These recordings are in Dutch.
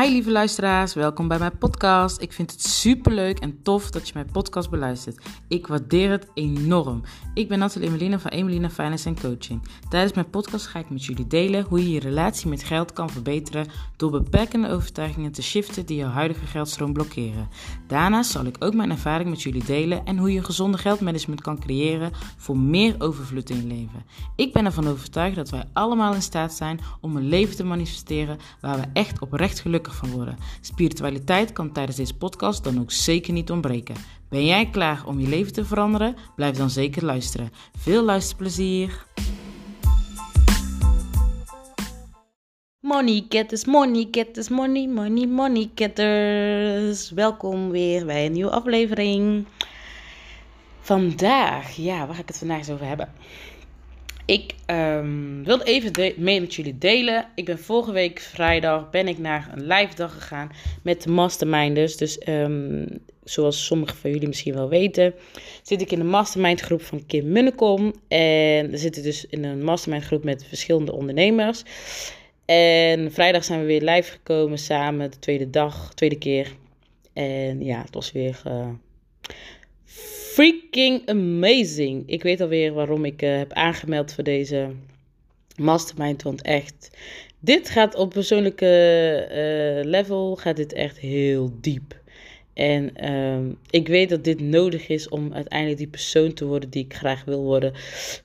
Hi lieve luisteraars, welkom bij mijn podcast. Ik vind het super leuk en tof dat je mijn podcast beluistert. Ik waardeer het enorm. Ik ben Nathalie Emelina van Emelina Finance Coaching. Tijdens mijn podcast ga ik met jullie delen hoe je je relatie met geld kan verbeteren door beperkende overtuigingen te shiften die jouw huidige geldstroom blokkeren. Daarnaast zal ik ook mijn ervaring met jullie delen en hoe je gezonde geldmanagement kan creëren voor meer overvloed in je leven. Ik ben ervan overtuigd dat wij allemaal in staat zijn om een leven te manifesteren waar we echt oprecht gelukkig van worden. Spiritualiteit kan tijdens deze podcast dan ook zeker niet ontbreken. Ben jij klaar om je leven te veranderen? Blijf dan zeker luisteren. Veel luisterplezier! Money getters, money getters, money, money, money getters. Welkom weer bij een nieuwe aflevering. Vandaag, ja, waar ga ik het vandaag over hebben? Ik um, wilde even mee met jullie delen. Ik ben vorige week vrijdag ben ik naar een live dag gegaan met de masterminders. Dus um, zoals sommigen van jullie misschien wel weten, zit ik in de mastermind groep van Kim Munnekom. En we zitten dus in een mastermind groep met verschillende ondernemers. En vrijdag zijn we weer live gekomen samen, de tweede dag, tweede keer. En ja, het was weer... Uh, freaking amazing. Ik weet alweer waarom ik uh, heb aangemeld voor deze mastermind. Want echt, dit gaat op persoonlijke uh, level, gaat dit echt heel diep. En uh, ik weet dat dit nodig is om uiteindelijk die persoon te worden die ik graag wil worden.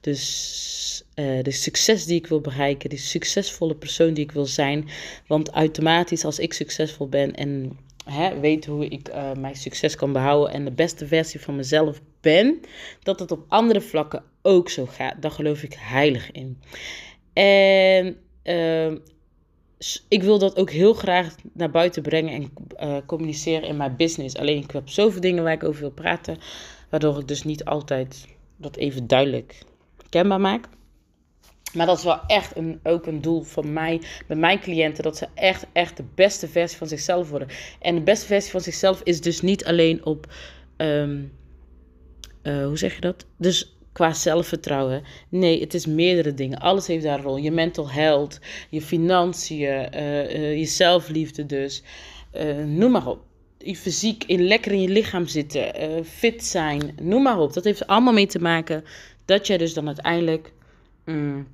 Dus uh, de succes die ik wil bereiken, die succesvolle persoon die ik wil zijn. Want automatisch als ik succesvol ben en hè, weet hoe ik uh, mijn succes kan behouden en de beste versie van mezelf ben, dat het op andere vlakken ook zo gaat. Daar geloof ik heilig in. En uh, ik wil dat ook heel graag naar buiten brengen en uh, communiceren in mijn business. Alleen ik heb zoveel dingen waar ik over wil praten, waardoor ik dus niet altijd dat even duidelijk kenbaar maak. Maar dat is wel echt een, ook een doel van mij, met mijn cliënten, dat ze echt, echt de beste versie van zichzelf worden. En de beste versie van zichzelf is dus niet alleen op, um, uh, hoe zeg je dat? Dus qua zelfvertrouwen. Nee, het is meerdere dingen. Alles heeft daar een rol. Je mental health, je financiën, uh, uh, je zelfliefde dus. noem maar op. Je fysiek in, lekker in je lichaam zitten, fit zijn, noem maar op. Dat heeft allemaal mee te maken dat jij dus dan uiteindelijk... Mm,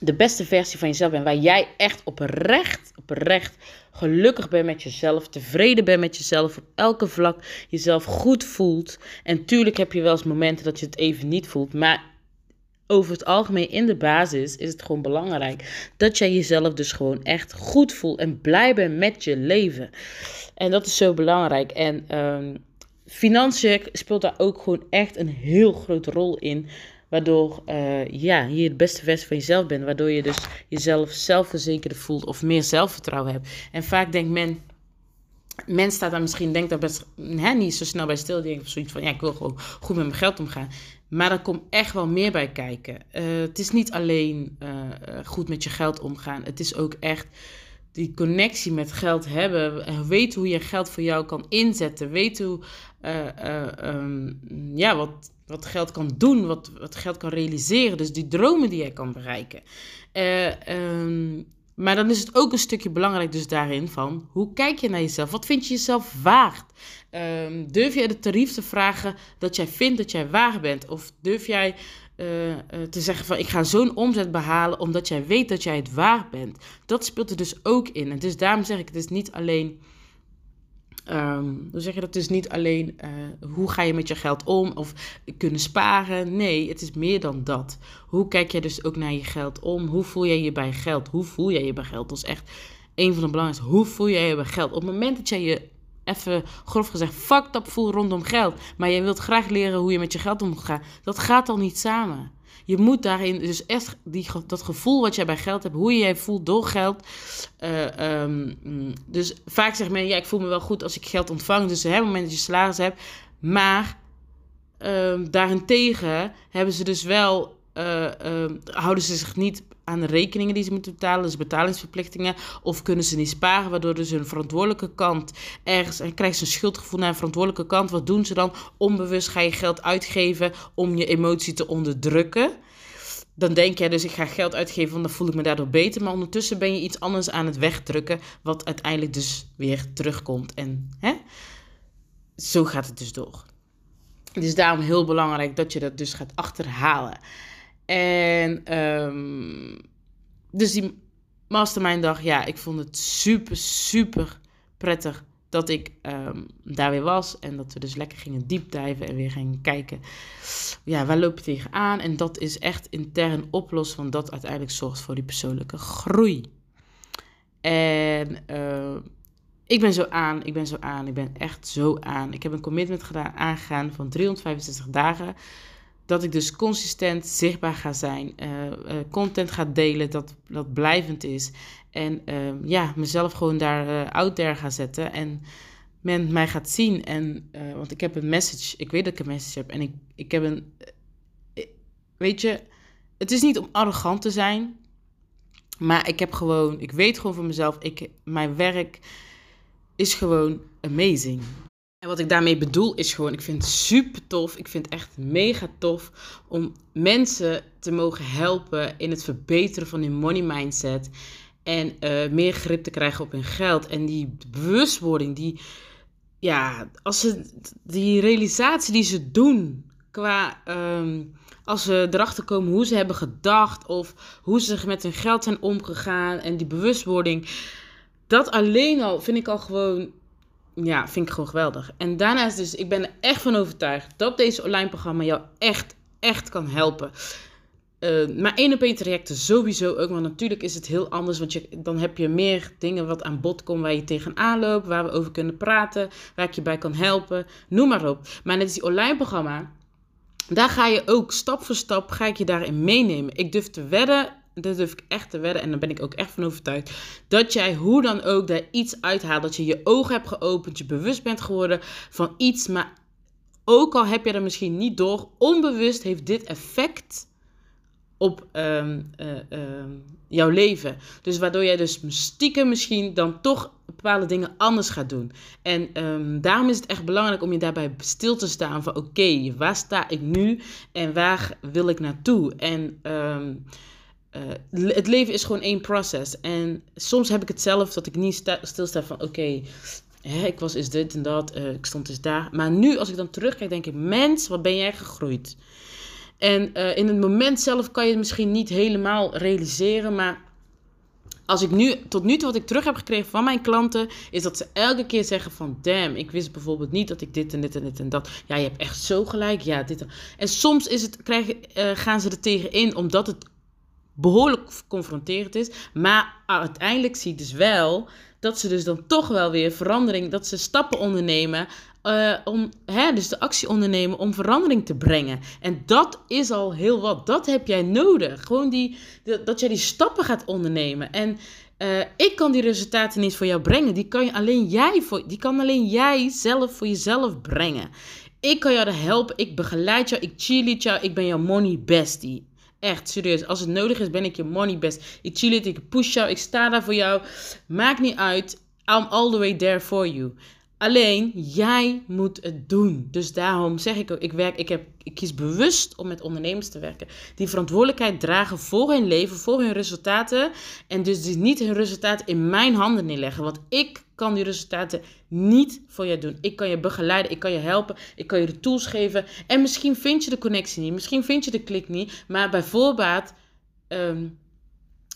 de beste versie van jezelf bent. Waar jij echt oprecht, oprecht gelukkig bent met jezelf. Tevreden bent met jezelf. Op elke vlak jezelf goed voelt. En tuurlijk heb je wel eens momenten dat je het even niet voelt. Maar over het algemeen in de basis is het gewoon belangrijk dat jij jezelf dus gewoon echt goed voelt en blij bent met je leven. En dat is zo belangrijk. En um, financiën speelt daar ook gewoon echt een heel grote rol in. Waardoor uh, ja, je de beste versie van jezelf bent. Waardoor je dus jezelf zelfverzekerd voelt of meer zelfvertrouwen hebt. En vaak denkt men, men staat daar misschien, denkt daar best hè, niet zo snel bij stil. Denkt zoiets van, ja, ik wil gewoon goed met mijn geld omgaan. Maar er komt echt wel meer bij kijken. Uh, het is niet alleen uh, goed met je geld omgaan. Het is ook echt die connectie met geld hebben. Weet hoe je geld voor jou kan inzetten. Weet hoe, um, ja, wat wat geld kan doen, wat, wat geld kan realiseren. Dus die dromen die jij kan bereiken. Um, maar dan is het ook een stukje belangrijk dus daarin van... hoe kijk je naar jezelf? Wat vind je jezelf waard? Um, durf jij de tarief te vragen dat jij vindt dat jij waar bent? Of durf jij uh, uh, te zeggen van... ik ga zo'n omzet behalen omdat jij weet dat jij het waar bent? Dat speelt er dus ook in. En dus daarom zeg ik, het is niet alleen Um, hoe zeg je dat? Dus niet alleen uh, hoe ga je met je geld om of kunnen sparen. Nee, het is meer dan dat. Hoe kijk jij dus ook naar je geld om? Hoe voel jij je bij geld? Hoe voel jij je bij geld? Dat is echt een van de belangrijkste. Hoe voel jij je bij geld? Op het moment dat jij je even grof gezegd fucked up voelt rondom geld, maar je wilt graag leren hoe je met je geld omgaat, dat gaat al niet samen. Je moet daarin dus echt die, dat gevoel wat jij bij geld hebt, hoe je je voelt door geld. Uh, um, dus vaak zegt men, ja, ik voel me wel goed als ik geld ontvang. Dus op het moment dat je salaris hebt. Maar um, daarentegen hebben ze dus wel uh, uh, houden ze zich niet aan de rekeningen die ze moeten betalen, dus betalingsverplichtingen, of kunnen ze niet sparen, waardoor dus hun verantwoordelijke kant ergens, en krijgt ze een schuldgevoel naar een verantwoordelijke kant. Wat doen ze dan? Onbewust ga je geld uitgeven om je emotie te onderdrukken. dan denk jij dus, ik ga geld uitgeven, want dan voel ik me daardoor beter. Maar ondertussen ben je iets anders aan het wegdrukken, wat uiteindelijk dus weer terugkomt. En hè? zo gaat het dus door. Het is daarom heel belangrijk dat je dat dus gaat achterhalen. En um, dus die mastermind dag, ja, ik vond het super, super prettig dat ik um, daar weer was. En dat we dus lekker gingen diepdijven en weer gingen kijken. Ja, waar loop je tegenaan? En dat is echt intern oplossen, want dat uiteindelijk zorgt voor die persoonlijke groei. En uh, ik ben zo aan, ik ben zo aan, ik ben echt zo aan. Ik heb een commitment gedaan, aangegaan van 365 dagen. Dat ik dus consistent zichtbaar ga zijn, uh, uh, content ga delen dat, dat blijvend is. En uh, ja, mezelf gewoon daar out there ga zetten. En men mij gaat zien. En, want ik heb een message, ik weet dat ik een message heb. En ik, ik heb een. weet je, het is niet om arrogant te zijn. Maar ik heb gewoon, ik weet gewoon van mezelf, ik, mijn werk is gewoon amazing. En wat ik daarmee bedoel is gewoon, ik vind het super tof. Ik vind het echt mega tof om mensen te mogen helpen in het verbeteren van hun money mindset. En uh, meer grip te krijgen op hun geld. En die bewustwording, die, ja, als ze, die realisatie die ze doen qua. Um, als ze erachter komen hoe ze hebben gedacht of hoe ze met hun geld zijn omgegaan en die bewustwording dat alleen al vind ik al gewoon, ja, vind ik gewoon geweldig. En daarnaast dus, ik ben er echt van overtuigd dat deze online programma jou echt, echt kan helpen. Uh, maar één op één trajecten sowieso ook. Want natuurlijk is het heel anders. Want je, dan heb je meer dingen wat aan bod komen waar je tegenaan loopt. Waar we over kunnen praten. Waar ik je bij kan helpen. Noem maar op. Maar net als die online programma. Daar ga je ook stap voor stap ga ik je daarin meenemen. Ik durf te wedden dat durf ik echt te wedden en daar ben ik ook echt van overtuigd, dat jij hoe dan ook daar iets uithaalt. Dat je je ogen hebt geopend, je bewust bent geworden van iets, maar ook al heb je er misschien niet door, onbewust heeft dit effect op um, jouw leven. Dus waardoor jij dus stiekem misschien dan toch bepaalde dingen anders gaat doen. En um, daarom is het echt belangrijk om je daarbij stil te staan van oké, waar sta ik nu en waar wil ik naartoe? En uh, het leven is gewoon één proces. En soms heb ik het zelf dat ik niet stilsta van oké, ik was is dit en dat, uh, ik stond eens daar. Maar nu als ik dan terugkijk, denk ik, mens, wat ben jij gegroeid? En uh, in het moment zelf kan je het misschien niet helemaal realiseren, maar als ik nu, tot nu toe wat ik terug heb gekregen van mijn klanten, is dat ze elke keer zeggen van, damn, ik wist bijvoorbeeld niet dat ik dit en dit en dit en dat. Ja, je hebt echt zo gelijk, ja, dit. En soms is het, krijgen, gaan ze er tegenin omdat het behoorlijk confronterend is. Maar uiteindelijk zie ik dus wel dat ze dus dan toch wel weer verandering, dat ze stappen ondernemen. Uh, om hè, dus de actie ondernemen om verandering te brengen. En dat is al heel wat. Dat heb jij nodig. Gewoon die, dat jij die stappen gaat ondernemen. En uh, ik kan die resultaten niet voor jou brengen. Die kan, je alleen jij voor, die kan alleen jij zelf voor jezelf brengen. Ik kan jou helpen. Ik begeleid jou. Ik cheerlead jou. Ik ben jouw money bestie. Echt, serieus. Als het nodig is, ben ik je money best. Ik chill it, ik push jou, ik sta daar voor jou. Maakt niet uit. I'm all the way there for you. Alleen, jij moet het doen. Dus daarom zeg ik ook, ik, werk, ik, heb, ik kies bewust om met ondernemers te werken. Die verantwoordelijkheid dragen voor hun leven, voor hun resultaten. En dus die niet hun resultaten in mijn handen neerleggen. Want ik kan die resultaten niet voor je doen. Ik kan je begeleiden, ik kan je helpen, ik kan je de tools geven. En misschien vind je de connectie niet, misschien vind je de klik niet. Maar bijvoorbeeld... Um,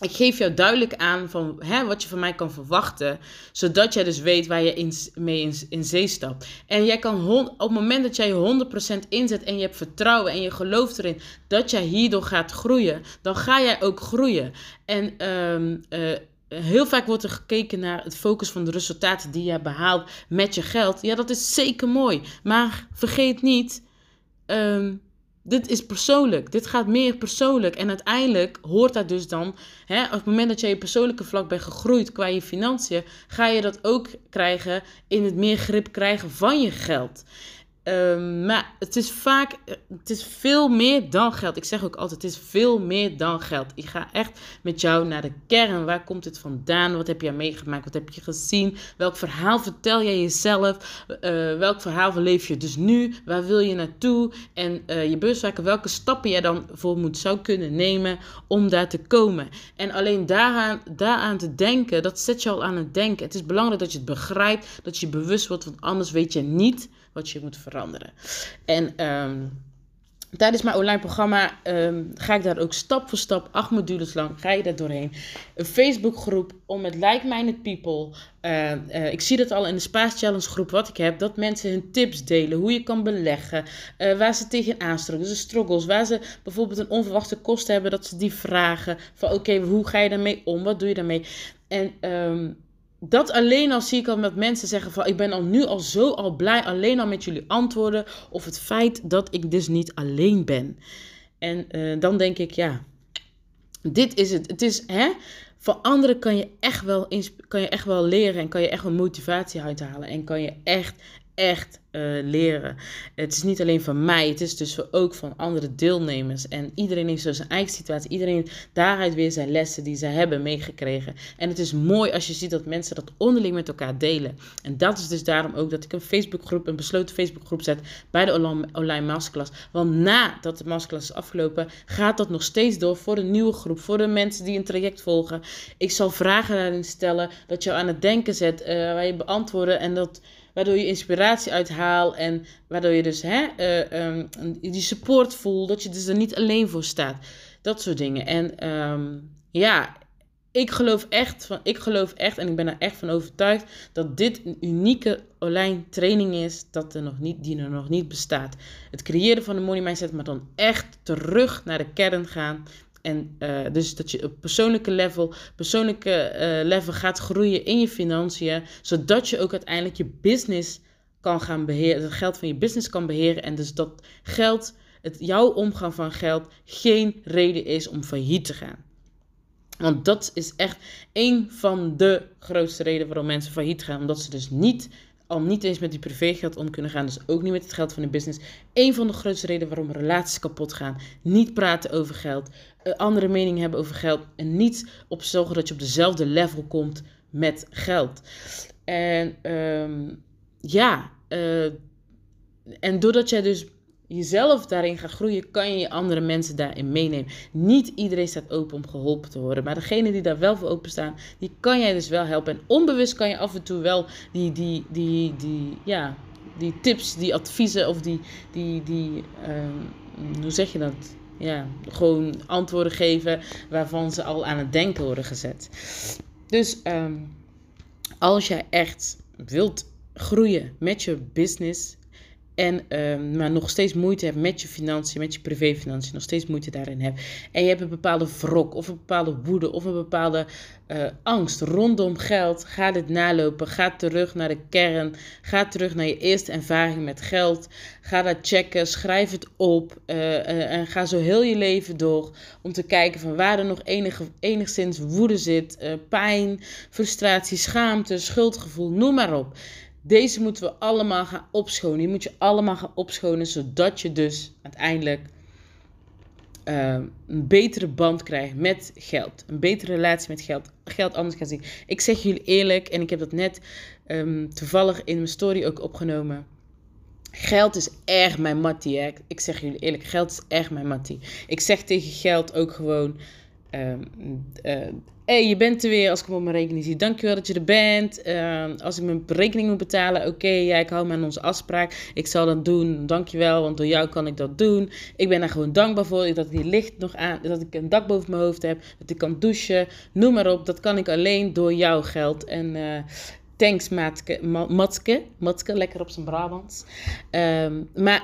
ik geef jou duidelijk aan van hè, wat je van mij kan verwachten. Zodat jij dus weet waar je in, mee in, zee stapt. En jij kan op het moment dat jij je 100% inzet en je hebt vertrouwen en je gelooft erin dat jij hierdoor gaat groeien, dan ga jij ook groeien. En um, uh, heel vaak wordt er gekeken naar het focus van de resultaten die je behaalt met je geld. Ja, dat is zeker mooi. Maar vergeet niet. Um, dit is persoonlijk. Dit gaat meer persoonlijk. En uiteindelijk hoort dat dus dan, hè, op het moment dat je je persoonlijke vlak bent gegroeid qua je financiën, ga je dat ook krijgen in het meer grip krijgen van je geld. Ehm, maar het is vaak, het is veel meer dan geld. Ik zeg ook altijd, het is veel meer dan geld. Ik ga echt met jou naar de kern. Waar komt het vandaan? Wat heb je meegemaakt? Wat heb je gezien? Welk verhaal vertel jij jezelf? Uh, welk verhaal leef je dus nu? Waar wil je naartoe? En uh, je bewustmaken welke stappen jij dan voor moet zou kunnen nemen om daar te komen. En alleen daaraan, daaraan te denken, dat zet je al aan het denken. Het is belangrijk dat je het begrijpt, dat je bewust wordt, want anders weet je niet wat je moet veranderen. En um, tijdens mijn online programma um, ga ik daar ook stap voor stap, acht modules lang, ga je daar doorheen. Een Facebookgroep om met like-minded people. Uh, uh, ik zie dat al in de Space Challenge groep wat ik heb. Dat mensen hun tips delen. Hoe je kan beleggen. Uh, waar ze tegenaan struggelen. Dus struggles. Waar ze bijvoorbeeld een onverwachte kosten hebben. Dat ze die vragen. Van oké, hoe ga je daarmee om? Wat doe je daarmee? En um, dat alleen al zie ik al met mensen zeggen van ik ben al nu al zo al blij alleen al met jullie antwoorden of het feit dat ik dus niet alleen ben. En uh, dan denk ik ja, dit is het. Het is hè, voor anderen kan je echt wel kan je echt wel leren en kan je echt wel motivatie uithalen en kan je echt echt uh, leren. Het is niet alleen van mij, het is dus ook van andere deelnemers. En iedereen heeft zo zijn eigen situatie. Iedereen daaruit weer zijn lessen die ze hebben meegekregen. En het is mooi als je ziet dat mensen dat onderling met elkaar delen. En dat is dus daarom ook dat ik een Facebookgroep, een besloten Facebookgroep zet bij de online masterclass. Want nadat de masterclass is afgelopen, gaat dat nog steeds door voor de nieuwe groep, voor de mensen die een traject volgen. Ik zal vragen daarin stellen, dat je aan het denken zet, uh, waar je beantwoorden en dat waardoor je inspiratie uithaalt en waardoor je dus hè, uh, um, die support voelt, dat je dus er niet alleen voor staat. Dat soort dingen. En um, ja, ik geloof echt, van, ik geloof echt en ik ben er echt van overtuigd dat dit een unieke online training is dat er nog niet, die er nog niet bestaat. Het creëren van de money mindset, maar dan echt terug naar de kern gaan. En uh, dus dat je op persoonlijke level, persoonlijke uh, level gaat groeien in je financiën, zodat je ook uiteindelijk je business kan gaan beheren, het geld van je business kan beheren. En dus dat geld, het, jouw omgang van geld, geen reden is om failliet te gaan. Want dat is echt een van de grootste redenen waarom mensen failliet gaan. Omdat ze dus niet al niet eens met die privégeld om kunnen gaan. Dus ook niet met het geld van de business. Een van de grootste redenen waarom relaties kapot gaan. Niet praten over geld. Uh, andere meningen hebben over geld. En niet op zorgen dat je op dezelfde level komt met geld. En um, ja. Uh, en doordat jij dus jezelf daarin gaat groeien, kan je andere mensen daarin meenemen. Niet iedereen staat open om geholpen te worden, maar degene die daar wel voor openstaan, die kan jij dus wel helpen. En onbewust kan je af en toe wel die, die, die, die, ja, die tips, die adviezen of die, die, die um, hoe zeg je dat? Ja, gewoon antwoorden geven waarvan ze al aan het denken worden gezet. Dus um, als jij echt wilt groeien met je business, en, uh, maar nog steeds moeite hebt met je financiën, met je privéfinanciën, nog steeds moeite daarin hebt. En je hebt een bepaalde wrok of een bepaalde woede of een bepaalde uh, angst rondom geld. Ga dit nalopen. Ga terug naar de kern. Ga terug naar je eerste ervaring met geld. Ga dat checken. Schrijf het op. Uh, uh, en ga zo heel je leven door om te kijken van waar er nog enig, enigszins woede zit. pijn, frustratie, schaamte, schuldgevoel, noem maar op. Deze moeten we allemaal gaan opschonen. Die moet je allemaal gaan opschonen, zodat je dus uiteindelijk uh, een betere band krijgt met geld. Een betere relatie met geld. Geld anders gaan zien. Ik zeg jullie eerlijk, en ik heb dat net um, toevallig in mijn story ook opgenomen. Geld is erg mijn mattie. Ik zeg jullie eerlijk, geld is erg mijn mattie. Ik zeg tegen geld ook gewoon... Uh, uh, hey, je bent er weer als ik hem op mijn rekening zie. Dankjewel dat je er bent. Uh, als ik mijn rekening moet betalen, oké, okay, ja, ik hou me aan onze afspraak. Ik zal dat doen. Dankjewel, want door jou kan ik dat doen. Ik ben daar gewoon dankbaar voor dat die licht nog aan, dat ik een dak boven mijn hoofd heb, dat ik kan douchen. Noem maar op, dat kan ik alleen door jouw geld. En uh, thanks, Matke, Matske, Matske, lekker op zijn Brabants. Um, maar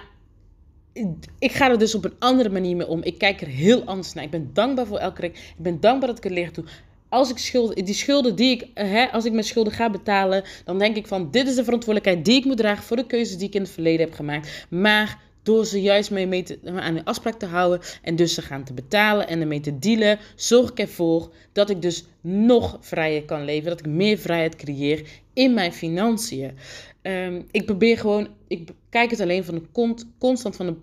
ik ga er dus op een andere manier mee om. Ik kijk er heel anders naar. Ik ben dankbaar voor elke rekening. Ik ben dankbaar dat ik het leer doe als ik schulden, die schulden die ik, hè, als ik mijn schulden ga betalen, dan denk ik van dit is de verantwoordelijkheid die ik moet dragen voor de keuzes die ik in het verleden heb gemaakt. Maar door ze juist mee, mee te, aan de afspraak te houden en dus ze gaan te betalen en ermee te dealen, zorg ik ervoor dat ik dus nog vrijer kan leven, dat ik meer vrijheid creëer in mijn financiën. Ehm, ik probeer gewoon, ik kijk het alleen van de constant van de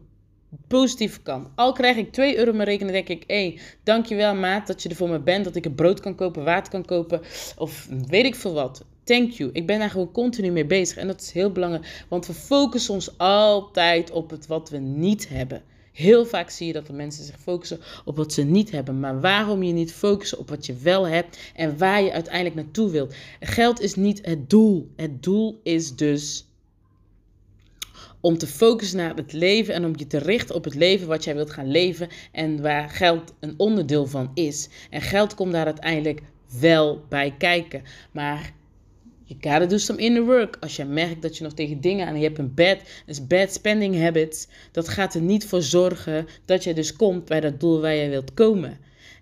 positieve kant. Al krijg ik 2 euro mijn rekening, denk ik, hé, hey, dankjewel maat dat je er voor me bent, dat ik een brood kan kopen, water kan kopen, of weet ik veel wat. Thank you. Ik ben daar gewoon continu mee bezig en dat is heel belangrijk, want we focussen ons altijd op het wat we niet hebben. Heel vaak zie je dat de mensen zich focussen op wat ze niet hebben. Maar waarom je niet focussen op wat je wel hebt en waar je uiteindelijk naartoe wilt. Geld is niet het doel. Het doel is dus om te focussen naar het leven en om je te richten op het leven wat jij wilt gaan leven en waar geld een onderdeel van is. En geld komt daar uiteindelijk wel bij kijken. Maar je gotta do some inner work. Als je merkt dat je nog tegen dingen aan je hebt een bad, dus bad spending habits, dat gaat er niet voor zorgen dat je dus komt bij dat doel waar je wilt komen.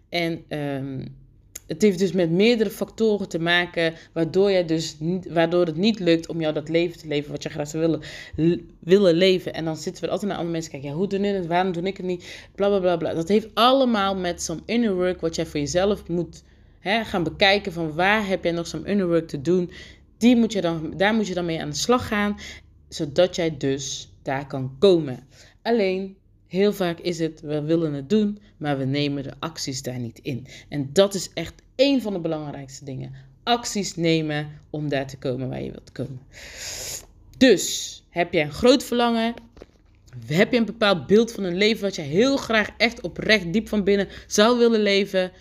En um, het heeft dus met meerdere factoren te maken, waardoor, jij dus waardoor het niet lukt om jou dat leven te leven wat je graag zou willen, willen leven. En dan zitten we altijd naar andere mensen kijken, ja, hoe doen jullie het, waarom doe ik het niet, bla bla bla bla. Dat heeft allemaal met some inner work, wat jij voor jezelf moet hè, gaan bekijken van waar heb jij nog some inner work te doen. Die moet je dan, daar moet je dan mee aan de slag gaan, zodat jij dus daar kan komen. Alleen Heel vaak is het, we willen het doen, maar we nemen de acties daar niet in. En dat is echt één van de belangrijkste dingen. Acties nemen om daar te komen waar je wilt komen. Dus heb je een groot verlangen? Heb je een bepaald beeld van een leven wat je heel graag echt oprecht diep van binnen zou willen leven?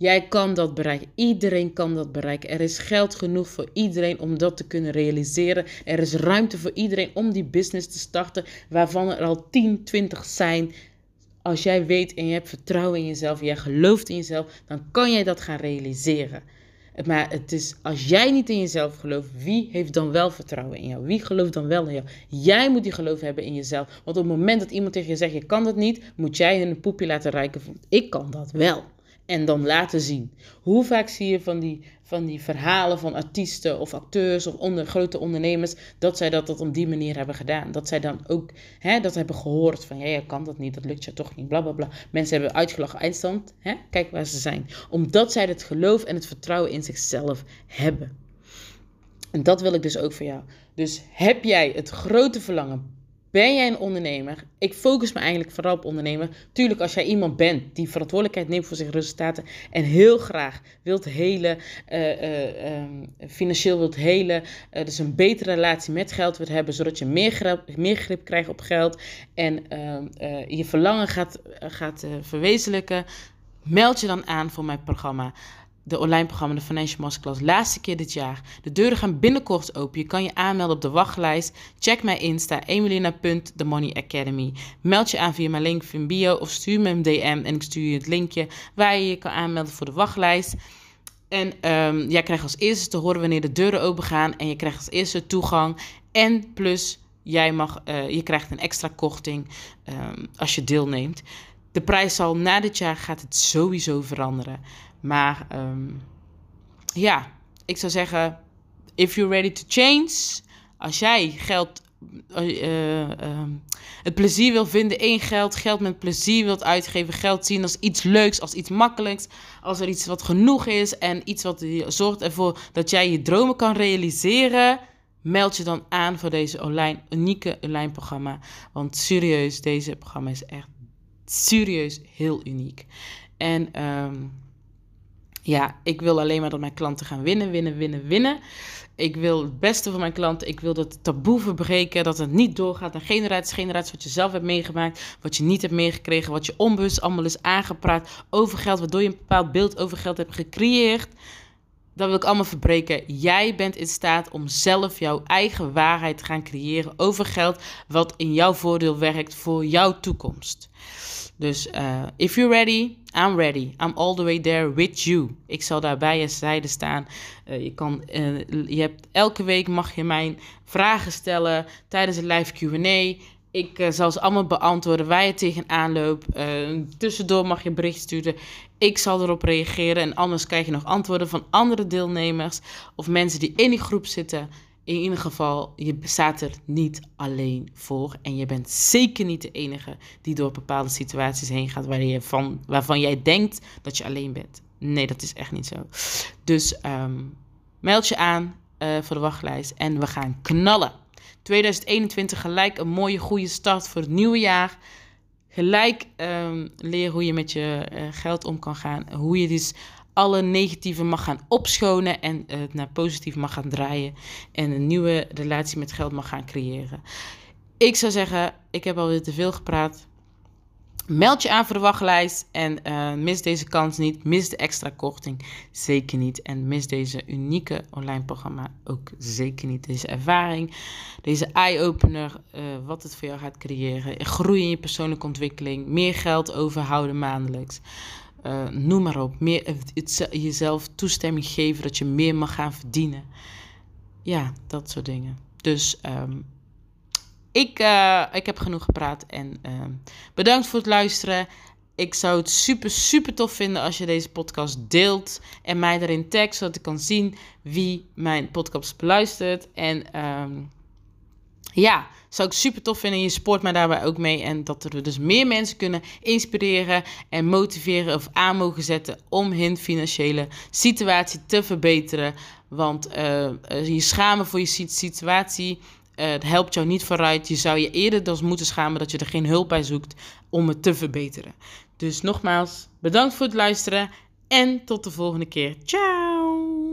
Jij kan dat bereiken. Iedereen kan dat bereiken. Er is geld genoeg voor iedereen om dat te kunnen realiseren. Er is ruimte voor iedereen om die business te starten, waarvan er al 10, 20 zijn. Als jij weet en je hebt vertrouwen in jezelf, jij gelooft in jezelf, dan kan jij dat gaan realiseren. Maar het is, als jij niet in jezelf gelooft, wie heeft dan wel vertrouwen in jou? Wie gelooft dan wel in jou? Jij moet die geloof hebben in jezelf. Want op het moment dat iemand tegen je zegt, je kan dat niet, moet jij een poepje laten reiken ik kan dat wel en dan laten zien. Hoe vaak zie je van die, van die verhalen van artiesten of acteurs of onder, grote ondernemers dat zij dat, dat op die manier hebben gedaan. Dat zij dan ook hè, dat hebben gehoord van ja, je kan dat niet, dat lukt je toch niet, bla bla bla. Mensen hebben uitgelachen, eindstand, hè, kijk waar ze zijn. Omdat zij het geloof en het vertrouwen in zichzelf hebben. En dat wil ik dus ook voor jou. Dus heb jij het grote verlangen, ben jij een ondernemer? Ik focus me eigenlijk vooral op ondernemer. Tuurlijk, als jij iemand bent die verantwoordelijkheid neemt voor zijn resultaten en heel graag wilt helen, uh, uh, financieel wilt helen, uh, dus een betere relatie met geld wilt hebben, zodat je meer grip, meer grip krijgt op geld en ehm, je verlangen gaat, gaat verwezenlijken, meld je dan aan voor mijn programma de online programma, de Financial Masterclass, laatste keer dit jaar. De deuren gaan binnenkort open. Je kan je aanmelden op de wachtlijst. Check mijn Insta, emelina.themoneyacademy. Meld je aan via mijn link in bio of stuur me een DM en ik stuur je het linkje waar je je kan aanmelden voor de wachtlijst. En um, jij krijgt als eerste te horen wanneer de deuren open gaan en je krijgt als eerste toegang. En plus, jij mag, uh, je krijgt een extra korting um, als je deelneemt. De prijs zal na dit jaar gaat het sowieso veranderen. Maar um, ja, ik zou zeggen, if you're ready to change, als jij geld, uh, uh, het plezier wil vinden in geld, geld met plezier wilt uitgeven, geld zien als iets leuks, als iets makkelijks, als er iets wat genoeg is en iets wat zorgt ervoor dat jij je dromen kan realiseren, meld je dan aan voor deze online, unieke online programma. Want serieus, deze programma is echt serieus heel uniek. En um, ja, ik wil alleen maar dat mijn klanten gaan winnen, winnen, winnen, winnen. Ik wil het beste voor mijn klanten. Ik wil dat taboe verbreken. Dat het niet doorgaat naar generaties, generaties wat je zelf hebt meegemaakt. Wat je niet hebt meegekregen. Wat je onbewust allemaal is aangepraat over geld. Waardoor je een bepaald beeld over geld hebt gecreëerd. Dat wil ik allemaal verbreken. Jij bent in staat om zelf jouw eigen waarheid te gaan creëren over geld. Wat in jouw voordeel werkt voor jouw toekomst. Dus uh, if you're ready, I'm ready. I'm all the way there with you. Ik zal daar bij je zijde staan. Uh, je, kan, uh, je hebt, elke week mag je mijn vragen stellen tijdens een live Q&A. Ik zal ze allemaal beantwoorden waar je tegenaan loopt. tussendoor mag je bericht sturen. Ik zal erop reageren. En anders krijg je nog antwoorden van andere deelnemers of mensen die in die groep zitten in ieder geval, je staat er niet alleen voor. En je bent zeker niet de enige die door bepaalde situaties heen gaat je van, waarvan jij denkt dat je alleen bent. Nee, dat is echt niet zo. Dus um, meld je aan. uh, voor de wachtlijst. En we gaan knallen. 2021 gelijk een mooie, goede start voor het nieuwe jaar. Gelijk um, leer hoe je met je uh, geld om kan gaan. Hoe je dus alle negatieve mag gaan opschonen en het naar positief mag gaan draaien. En een nieuwe relatie met geld mag gaan creëren. Ik zou zeggen, ik heb alweer te veel gepraat. Meld je aan voor de wachtlijst en uh, mis deze kans niet. Mis de extra korting zeker niet. En mis deze unieke online programma ook zeker niet. Deze ervaring, deze eye-opener, uh, wat het voor jou gaat creëren. Groei in je persoonlijke ontwikkeling. Meer geld overhouden maandelijks. Uh, noem maar op. Meer, jezelf toestemming geven dat je meer mag gaan verdienen. Ja, dat soort dingen. Dus um, ik, uh, ik heb genoeg gepraat en uh, bedankt voor het luisteren. Ik zou het super, super tof vinden als je deze podcast deelt en mij daarin tagt, zodat ik kan zien wie mijn podcast beluistert. En um, ja, zou ik super tof vinden. Je support mij daarbij ook mee. En dat er dus meer mensen kunnen inspireren en motiveren of aan mogen zetten om hun financiële situatie te verbeteren. Want uh, je schamen voor je situatie het helpt jou niet vooruit. Je zou je eerder dus moeten schamen dat je er geen hulp bij zoekt om het te verbeteren. Dus nogmaals, bedankt voor het luisteren en tot de volgende keer. Ciao!